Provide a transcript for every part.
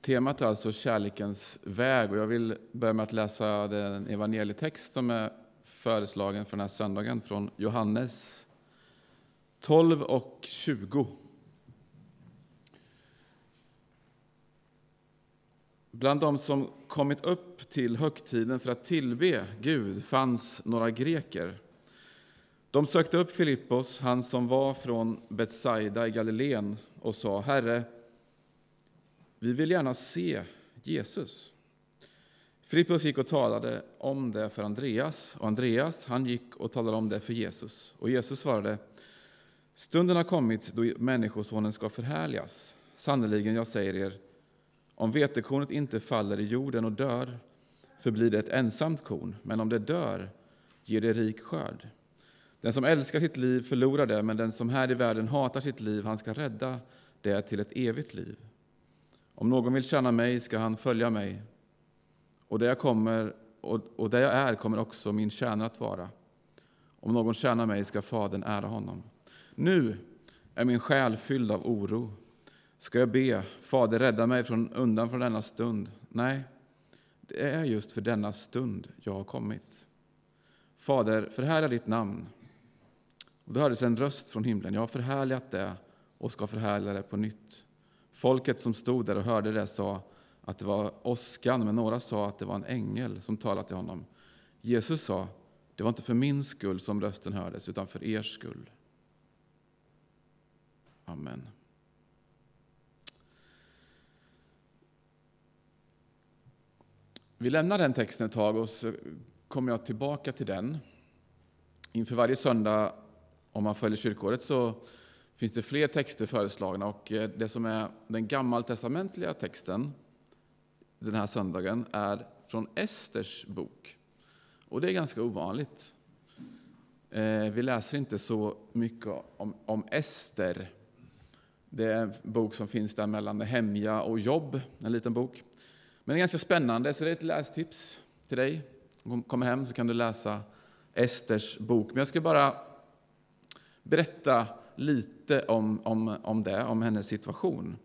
Temat är alltså kärlekens väg och jag vill börja med att läsa den evangelietext som är föreslagen för den här söndagen från Johannes 12 och 20. Bland dem som kommit upp till högtiden för att tillbe Gud fanns några greker. De sökte upp Filippos, han som var från Betsaida i Galileen, och sa Herre, vi vill gärna se Jesus. Filippus gick och talade om det för Andreas, och Andreas han gick och talade om det för Jesus. Och Jesus svarade, stunden har kommit då Människosonen ska förhärligas. Sannerligen, jag säger er, om vetekornet inte faller i jorden och dör förblir det ett ensamt korn, men om det dör ger det rik skörd. Den som älskar sitt liv förlorar det, men den som här i världen hatar sitt liv, han ska rädda det till ett evigt liv. Om någon vill tjäna mig ska han följa mig, och där jag, kommer, och, och där jag är kommer också min tjänare att vara. Om någon tjänar mig ska Fadern ära honom. Nu är min själ fylld av oro. Ska jag be, Fader, rädda mig från, undan från denna stund? Nej, det är just för denna stund jag har kommit. Fader, förhärliga ditt namn. Och då hördes en röst från himlen. Jag har förhärligat det och ska förhärliga det på nytt. Folket som stod där och hörde det sa att det var åskan, men några sa att det var en ängel som talade till honom. Jesus sa, det var inte för min skull som rösten hördes, utan för er skull. Amen. Vi lämnar den texten ett tag och så kommer jag tillbaka till den. Inför varje söndag, om man följer kyrkåret, så finns det fler texter föreslagna. Och eh, det som är den gammaltestamentliga texten den här söndagen är från Esters bok. Och det är ganska ovanligt. Eh, vi läser inte så mycket om, om Ester. Det är en bok som finns där mellan Nehemja och Jobb, en liten bok. Men det är ganska spännande, så det är ett lästips till dig. Om du kommer hem så kan du läsa Esters bok. Men jag ska bara berätta lite om, om, om det, om hennes situation.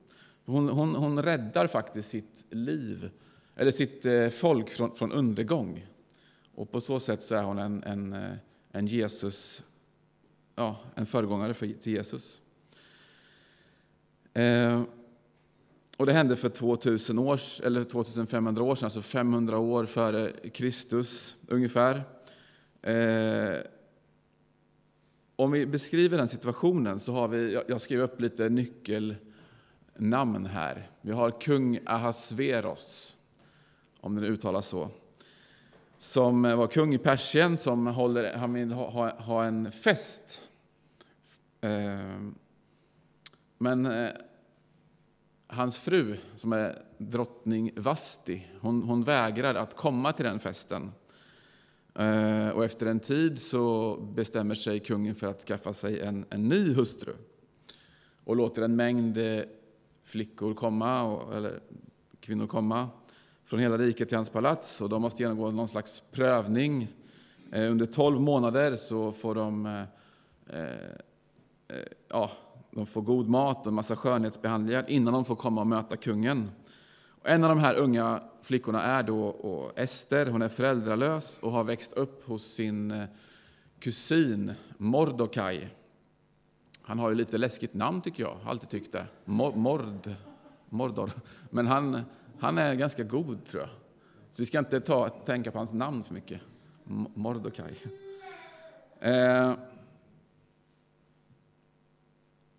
Hon, hon, hon räddar faktiskt sitt liv, eller sitt eh, folk från, från undergång. Och på så sätt så är hon en, en, eh, en Jesus, ja, en föregångare för, till Jesus. Eh, och det hände för 2000 år, eller 2500 år sedan, alltså 500 år före Kristus ungefär. Eh, om vi beskriver den situationen så har vi, jag skrev upp lite nyckelnamn här. Vi har kung Ahasveros, om den uttalas så, som var kung i Persien, som håller, han vill ha, ha, en fest. Eh, men eh, hans fru, som är drottning Vasti, hon, hon vägrar att komma till den festen. Eh, och efter en tid så bestämmer sig kungen för att skaffa sig en, en ny hustru och låter en mängd eh, flickor komma, eller kvinnor komma från hela riket till hans palats. Och de måste genomgå någon slags prövning. Eh, under tolv månader så får de, eh, ja, de får god mat och en massa skönhetsbehandlingar innan de får komma och möta kungen. Och en av de här unga flickorna är då Ester. Hon är föräldralös och har växt upp hos sin eh, kusin Mordokaj. Han har ju lite läskigt namn, tycker jag. alltid tyckt det. Mord, Mordor. Men han, han är ganska god, tror jag. Så vi ska inte ta, tänka på hans namn för mycket. Mordokaj. Eh,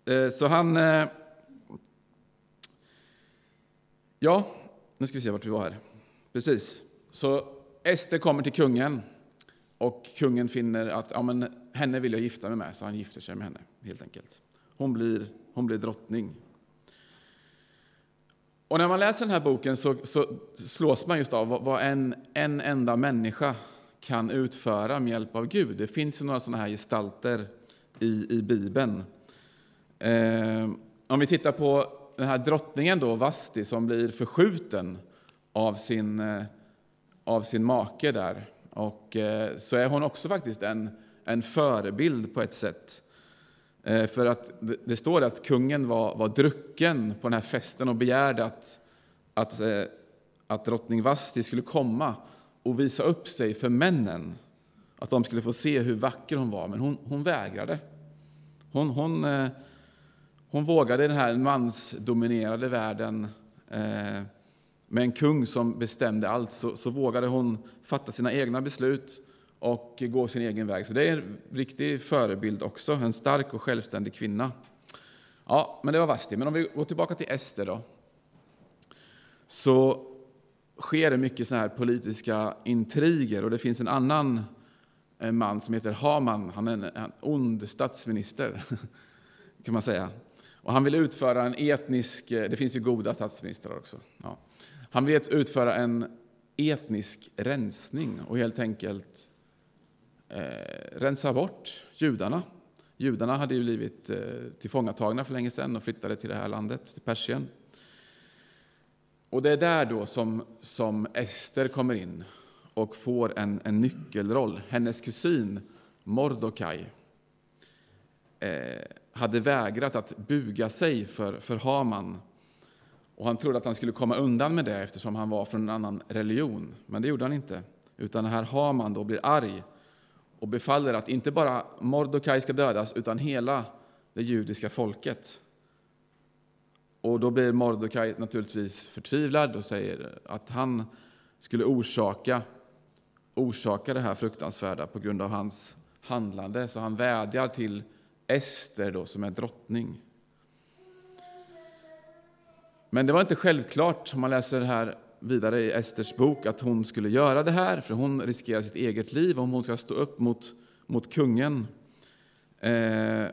eh, så han... Eh, ja, nu ska vi se vart vi var här. Precis. Så Ester kommer till kungen och kungen finner att ja, men, henne vill jag gifta mig med, så han gifter sig med henne. helt enkelt. Hon blir, hon blir drottning. Och när man läser den här boken så, så slås man just av vad en, en enda människa kan utföra med hjälp av Gud. Det finns ju några sådana här gestalter i, i Bibeln. Eh, om vi tittar på den här drottningen då, Vasti, som blir förskjuten av sin, eh, av sin make där. Och eh, så är hon också faktiskt en, en förebild på ett sätt. Eh, för att det står att kungen var, var drucken på den här festen och begärde att, att, att drottning Vasti skulle komma och visa upp sig för männen. Att de skulle få se hur vacker hon var, men hon, hon vägrade. Hon, hon, eh, hon vågade i den här mansdominerade världen eh, med en kung som bestämde allt, så, så vågade hon fatta sina egna beslut och gå sin egen väg. Så det är en riktig förebild också, en stark och självständig kvinna. Ja, men det var Vasti. Men om vi går tillbaka till Ester då. Så sker det mycket så här politiska intriger och det finns en annan eh, man som heter Haman. Han är en, en ond statsminister, kan man säga. Och han vill utföra en etnisk, eh, det finns ju goda statsministrar också. Ja. Han vill utföra en etnisk rensning och helt enkelt eh, rensa bort judarna. Judarna hade ju blivit eh, tillfångatagna för länge sedan och flyttade till det här landet, till Persien. Och det är där då som, som Ester kommer in och får en, en nyckelroll. Hennes kusin Mordokaj eh, hade vägrat att buga sig för, för Haman. Och han trodde att han skulle komma undan med det eftersom han var från en annan religion. Men det gjorde han inte. Utan här Haman då blir arg och befaller att inte bara Mordokaj ska dödas utan hela det judiska folket. Och då blir Mordokaj naturligtvis förtvivlad och säger att han skulle orsaka, orsaka det här fruktansvärda på grund av hans handlande. Så han vädjar till Ester då, som är drottning. Men det var inte självklart, om man läser här vidare i Esters bok, att hon skulle göra det här, för hon riskerar sitt eget liv om hon ska stå upp mot, mot kungen. Eh,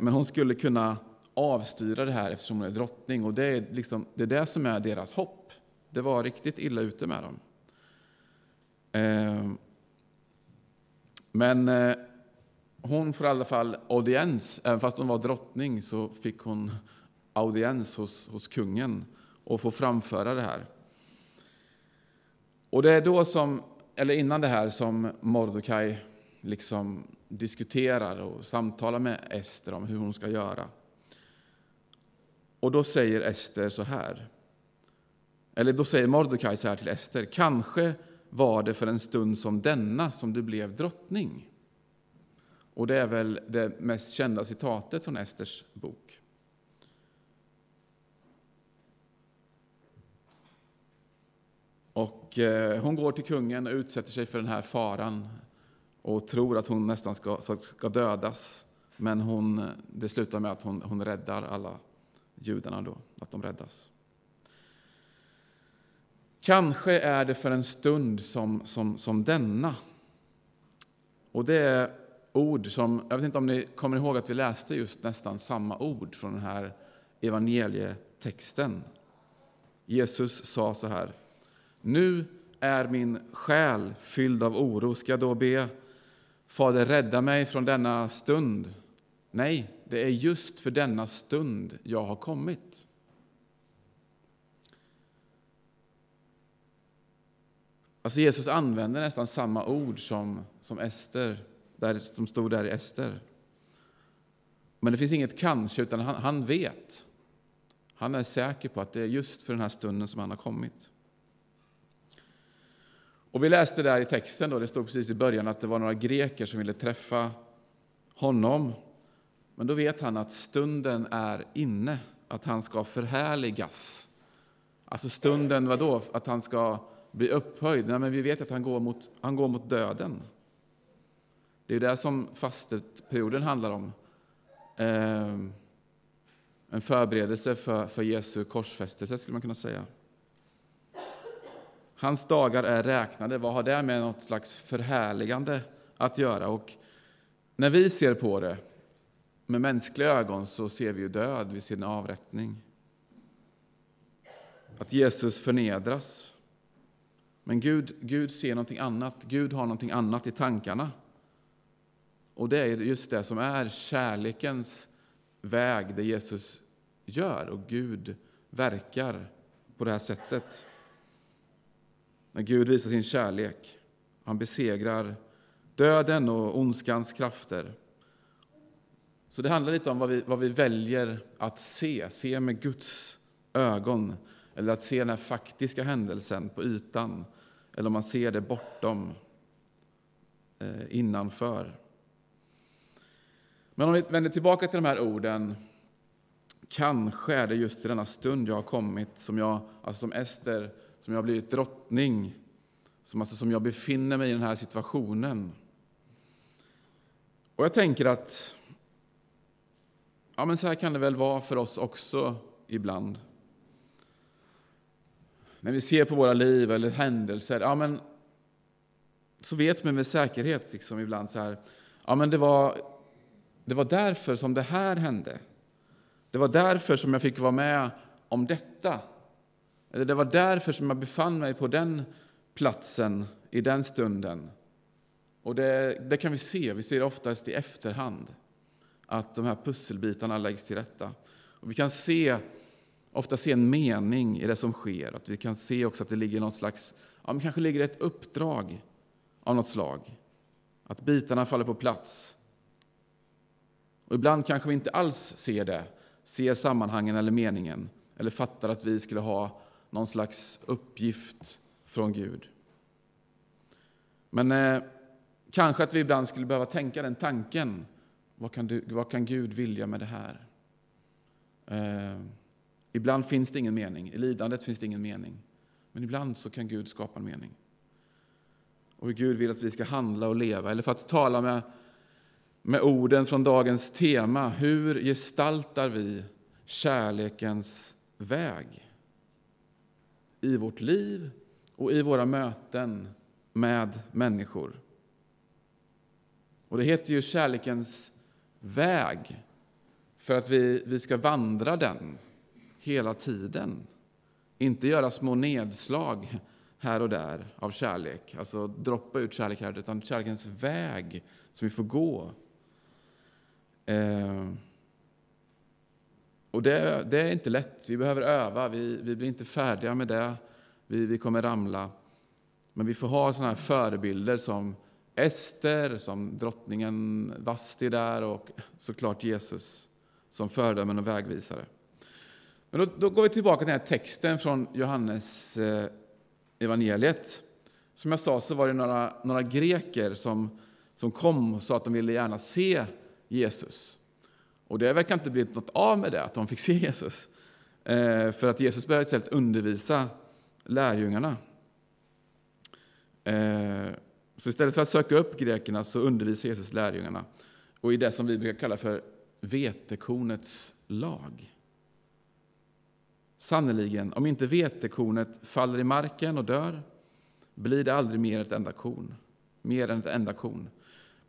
men hon skulle kunna avstyra det här eftersom hon är drottning. Och det är, liksom, det är det som är deras hopp. Det var riktigt illa ute med dem. Eh, men eh, hon får i alla fall audiens. Även fast hon var drottning så fick hon audiens hos, hos kungen och får framföra det här. Och det är då som, eller innan det här, som Mordokaj liksom diskuterar och samtalar med Ester om hur hon ska göra. Och då säger Ester så här. Eller då säger Mordecai så här till Ester. Kanske var det för en stund som denna som du blev drottning. Och det är väl det mest kända citatet från Esters bok. Och eh, hon går till kungen och utsätter sig för den här faran och tror att hon nästan ska, ska dödas. Men hon, det slutar med att hon, hon räddar alla judarna då, att de räddas. Kanske är det för en stund som, som, som denna. Och det är ord som, jag vet inte om ni kommer ihåg att vi läste just nästan samma ord från den här evangelietexten. Jesus sa så här. Nu är min själ fylld av oro. Ska jag då be Fader rädda mig från denna stund? Nej, det är just för denna stund jag har kommit. Alltså Jesus använder nästan samma ord som, som Ester, där, som stod där i Ester. Men det finns inget kanske, utan han, han vet. Han är säker på att det är just för den här stunden som han har kommit. Och Vi läste där i texten, då, det stod precis i början att det var några greker som ville träffa honom men då vet han att stunden är inne, att han ska förhärligas. Alltså stunden, vadå? Att han ska bli upphöjd? Nej, men vi vet att han går mot, han går mot döden. Det är det som fasteperioden handlar om. Ehm, en förberedelse för, för Jesu korsfästelse, skulle man kunna säga. Hans dagar är räknade. Vad har det med något slags förhärligande att göra? Och när vi ser på det med mänskliga ögon så ser vi ju död, vi ser en avrättning. Att Jesus förnedras. Men Gud, Gud ser någonting annat. Gud har någonting annat i tankarna. Och det är just det som är kärlekens väg, det Jesus gör. Och Gud verkar på det här sättet. När Gud visar sin kärlek. Han besegrar döden och ondskans krafter. Så det handlar lite om vad vi, vad vi väljer att se, se med Guds ögon eller att se den här faktiska händelsen på ytan, eller om man ser det bortom, eh, innanför. Men om vi vänder tillbaka till de här orden, kanske är det just för denna stund jag har kommit, som jag, alltså som Ester, som jag har blivit drottning, som, alltså som jag befinner mig i den här situationen. Och jag tänker att ja, men så här kan det väl vara för oss också ibland. När vi ser på våra liv eller händelser, ja, men, så vet man med säkerhet liksom ibland så här, ja, men det var, det var därför som det här hände. Det var därför som jag fick vara med om detta. Eller det var därför som jag befann mig på den platsen i den stunden. Och det, det kan vi se, vi ser det oftast i efterhand, att de här pusselbitarna läggs till rätta. Och vi kan se, ofta se en mening i det som sker, att vi kan se också att det ligger något slags, ja, men kanske ligger ett uppdrag av något slag. Att bitarna faller på plats. Och ibland kanske vi inte alls ser det, ser sammanhangen eller meningen, eller fattar att vi skulle ha någon slags uppgift från Gud. Men eh, kanske att vi ibland skulle behöva tänka den tanken. Vad kan, du, vad kan Gud vilja med det här? Eh, ibland finns det ingen mening. I lidandet finns det ingen mening. Men ibland så kan Gud skapa en mening. Och hur Gud vill att vi ska handla och leva. Eller för att tala med, med orden från dagens tema. Hur gestaltar vi kärlekens väg? I vårt liv och i våra möten med människor. Och det heter ju kärlekens väg för att vi, vi ska vandra den hela tiden. Inte göra små nedslag här och där av kärlek, alltså droppa ut kärlek här, utan kärlekens väg som vi får gå. Eh, och det, det, är inte lätt, vi behöver öva, vi, vi blir inte färdiga med det, vi, vi kommer ramla. Men vi får ha såna här förebilder som Ester, som drottningen Vasti där och såklart Jesus som föredömen och vägvisare. Men då, då, går vi tillbaka till den här texten från Johannes eh, evangeliet. Som jag sa så var det några, några greker som, som kom och sa att de ville gärna se Jesus. Och det verkar inte blivit något av med det, att de fick se Jesus. Eh, för att Jesus började istället undervisa lärjungarna. Eh, så istället för att söka upp grekerna så undervisar Jesus lärjungarna och i det som vi brukar kalla för vetekornets lag. Sannerligen, om inte vetekornet faller i marken och dör blir det aldrig mer ett enda korn, mer än ett enda korn.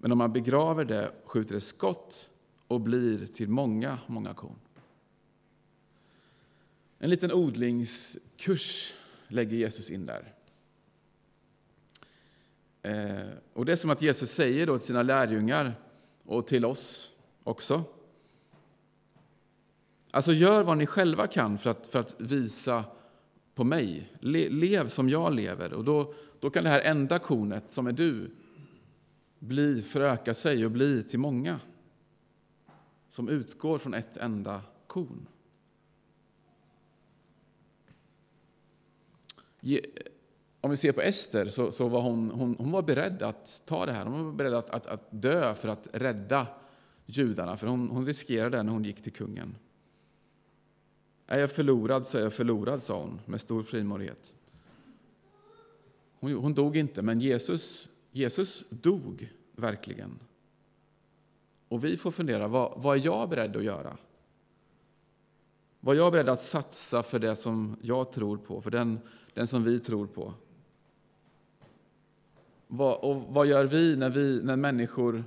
Men om man begraver det skjuter det skott och blir till många, många korn. En liten odlingskurs lägger Jesus in där. Eh, och Det är som att Jesus säger då till sina lärjungar och till oss också. Alltså gör vad ni själva kan för att, för att visa på mig. Le, lev som jag lever. Och då, då kan det här enda kornet, som är du, bli, föröka sig och bli till många. Som utgår från ett enda korn. om vi ser på Ester så, så var hon, hon, hon, var beredd att ta det här. Hon var beredd att, att, att dö för att rädda judarna, för hon, hon riskerade det när hon gick till kungen. Är jag förlorad så är jag förlorad, sa hon med stor frimodighet. Hon, hon dog inte, men Jesus, Jesus dog verkligen. Och vi får fundera, vad, vad är jag beredd att göra? Vad är jag beredd att satsa för det som jag tror på, för den, den som vi tror på? Vad, och vad gör vi när, vi när människor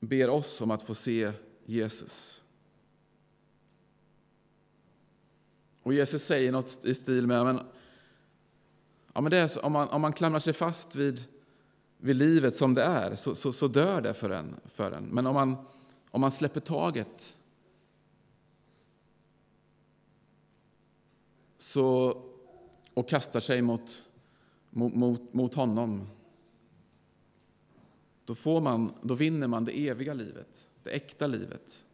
ber oss om att få se Jesus? Och Jesus säger något i stil med men, ja, men det är så, om, man, om man klamrar sig fast vid, vid livet som det är så, så, så dör det för en, för en. Men om man, om man släpper taget så, och kastar sig mot mot, mot, mot honom, då, får man, då vinner man det eviga livet, det äkta livet.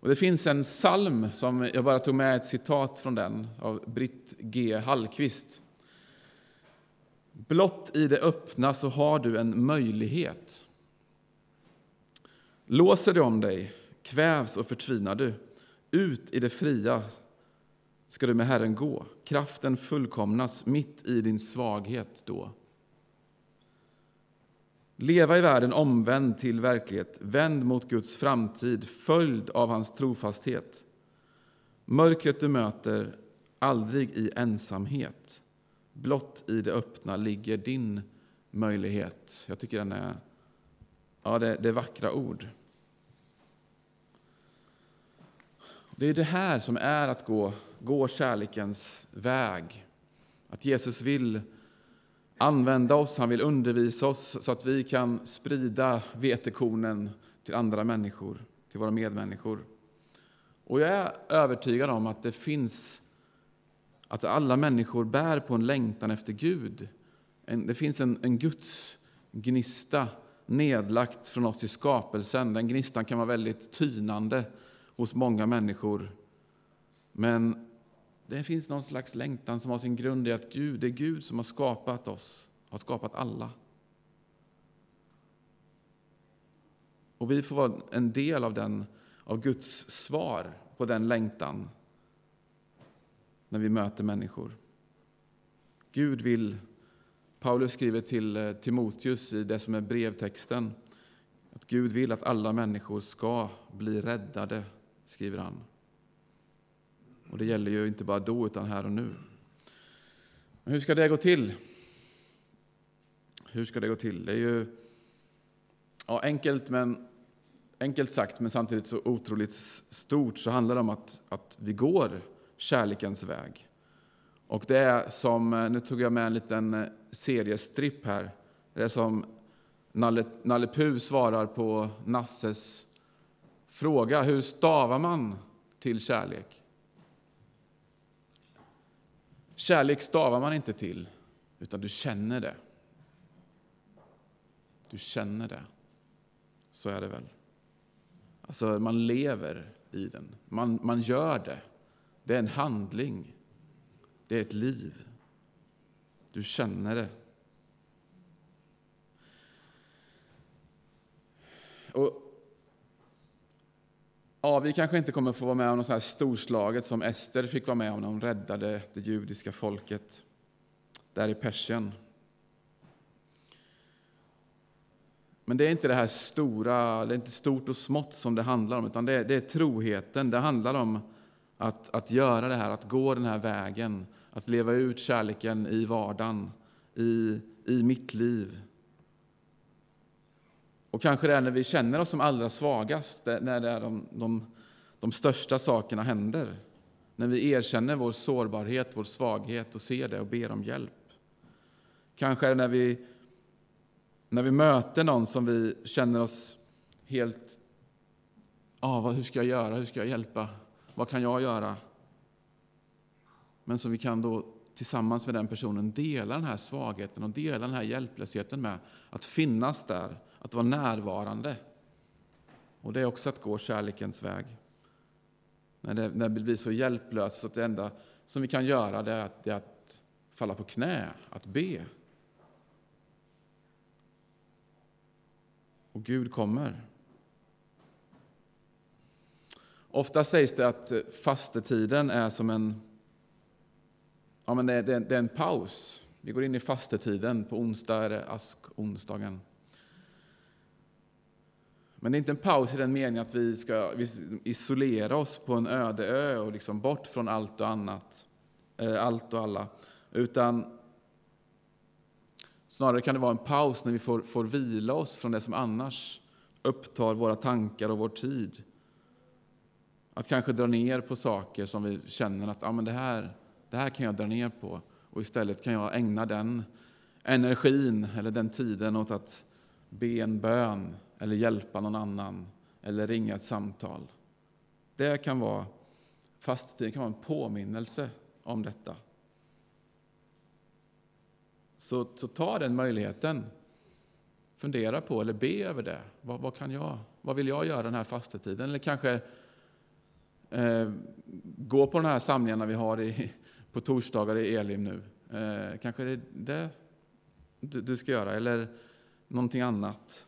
Och det finns en psalm, som jag bara tog med ett citat från den, av Britt G. Hallqvist. Blott i det öppna så har du en möjlighet. Låser det om dig, kvävs och förtvinar du. Ut i det fria ska du med Herren gå. Kraften fullkomnas mitt i din svaghet då. Leva i världen omvänd till verklighet, vänd mot Guds framtid, följd av hans trofasthet. Mörkret du möter, aldrig i ensamhet. Blott i det öppna ligger din möjlighet. Jag tycker den är, ja, det, det är vackra ord. Det är det här som är att gå, gå kärlekens väg. Att Jesus vill använda oss, han vill undervisa oss så att vi kan sprida vetekornen till andra människor, till våra medmänniskor. Och jag är övertygad om att det finns, alltså alla människor bär på en längtan efter Gud. det finns en, en Guds gnista nedlagt från oss i skapelsen. Den gnistan kan vara väldigt tynande hos många människor. Men det finns någon slags längtan som har sin grund i att Gud, det är Gud som har skapat oss, har skapat alla. Och vi får vara en del av, den, av Guds svar på den längtan när vi möter människor. Gud vill, Paulus skriver till eh, Timoteus i det som är brevtexten, att Gud vill att alla människor ska bli räddade, skriver han. Och det gäller ju inte bara då, utan här och nu. Men hur ska det gå till? Hur ska det gå till? Det är ju ja, enkelt, men, enkelt sagt, men samtidigt så otroligt stort, så handlar det om att, att vi går kärlekens väg. Och det är som, eh, nu tog jag med en liten eh, seriestripp här. Det är som Nalle, Nalle Puh svarar på Nasses fråga, hur stavar man till kärlek? Kärlek stavar man inte till, utan du känner det. Du känner det. Så är det väl. Alltså, man lever i den. Man, man gör det. Det är en handling. Det är ett liv. Du känner det. Och Ja, vi kanske inte kommer få vara med om något så här storslaget som Ester fick vara med om när hon räddade det judiska folket där i Persien. Men det är inte det här stora, det är inte stort och smått som det handlar om, utan det är, det är troheten. Det handlar om att, att göra det här, att gå den här vägen, att leva ut kärleken i vardagen, i, i mitt liv. Och kanske det är när vi känner oss som allra svagast, när det är de, de, de största sakerna händer. När vi erkänner vår sårbarhet, vår svaghet och ser det och ber om hjälp. Kanske är det när vi, när vi möter någon som vi känner oss helt... Ah, vad, hur ska jag göra? Hur ska jag hjälpa? Vad kan jag göra? Men som vi kan då tillsammans med den personen dela den här svagheten och dela den här hjälplösheten med. Att finnas där att vara närvarande. Och det är också att gå kärlekens väg. När det, när det blir så hjälplöst så att det enda som vi kan göra det är, att, det är att falla på knä, att be. Och Gud kommer. Ofta sägs det att eh, fastetiden är som en, ja men det är, det är en paus. Vi går in i fastetiden. På onsdag är det askonsdagen. Men det är inte en paus i den meningen att vi ska isolera oss på en öde ö och liksom bort från allt och annat, eh, allt och alla. Utan snarare kan det vara en paus när vi får, får vila oss från det som annars upptar våra tankar och vår tid. Att kanske dra ner på saker som vi känner att ah, men det, här, det här kan jag dra ner på och istället kan jag ägna den energin eller den tiden åt att be en bön eller hjälpa någon annan eller ringa ett samtal. Det kan vara fastetiden kan vara en påminnelse om detta. Så, så ta den möjligheten. Fundera på eller be över det. Vad, vad, kan jag, vad vill jag göra den här fastetiden? Eller kanske Eh, gå på de här samlingarna vi har i, på torsdagar i Elim nu. Eh, kanske det är det du, du ska göra, eller någonting annat.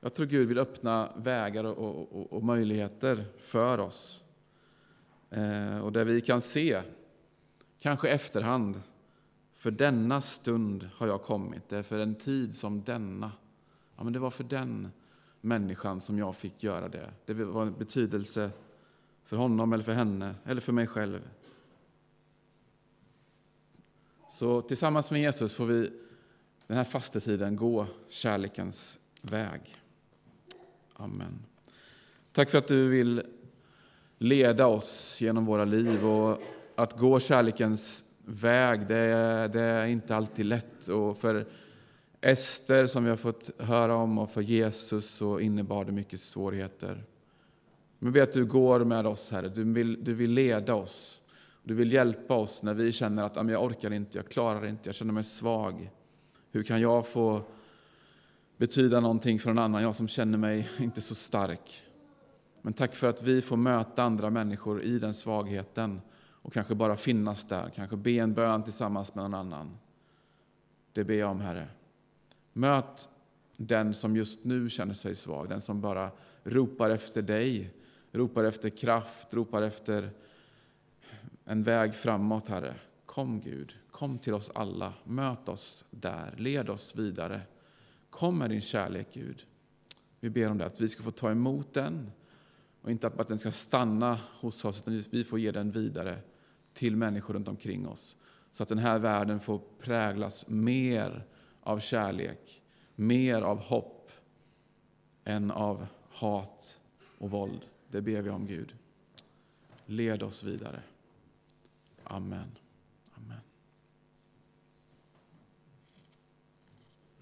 Jag tror Gud vill öppna vägar och, och, och möjligheter för oss. Eh, och där vi kan se, kanske efterhand, för denna stund har jag kommit. Det är för en tid som denna. Ja, men det var för den människan som jag fick göra det. Det var en betydelse för honom eller för henne eller för mig själv. Så tillsammans med Jesus får vi den här fastetiden gå kärlekens väg. Amen. Tack för att du vill leda oss genom våra liv. Och att gå kärlekens väg, det är, det är inte alltid lätt. Och för Ester, som vi har fått höra om, och för Jesus så innebar det mycket svårigheter. Men ber att du går med oss, Herre. Du vill, du vill leda oss. Du vill hjälpa oss när vi känner att jag orkar inte, jag klarar inte, jag känner mig svag. Hur kan jag få betyda någonting för någon annan, jag som känner mig inte så stark? Men tack för att vi får möta andra människor i den svagheten och kanske bara finnas där, kanske be en bön tillsammans med någon annan. Det ber jag om, Herre. Möt den som just nu känner sig svag, den som bara ropar efter dig, ropar efter kraft, ropar efter en väg framåt, Herre. Kom, Gud, kom till oss alla, möt oss där, led oss vidare. Kom med din kärlek, Gud. Vi ber om det, att vi ska få ta emot den och inte att den ska stanna hos oss, utan vi får ge den vidare till människor runt omkring oss. Så att den här världen får präglas mer av kärlek, mer av hopp än av hat och våld. Det ber vi om, Gud. Led oss vidare. Amen.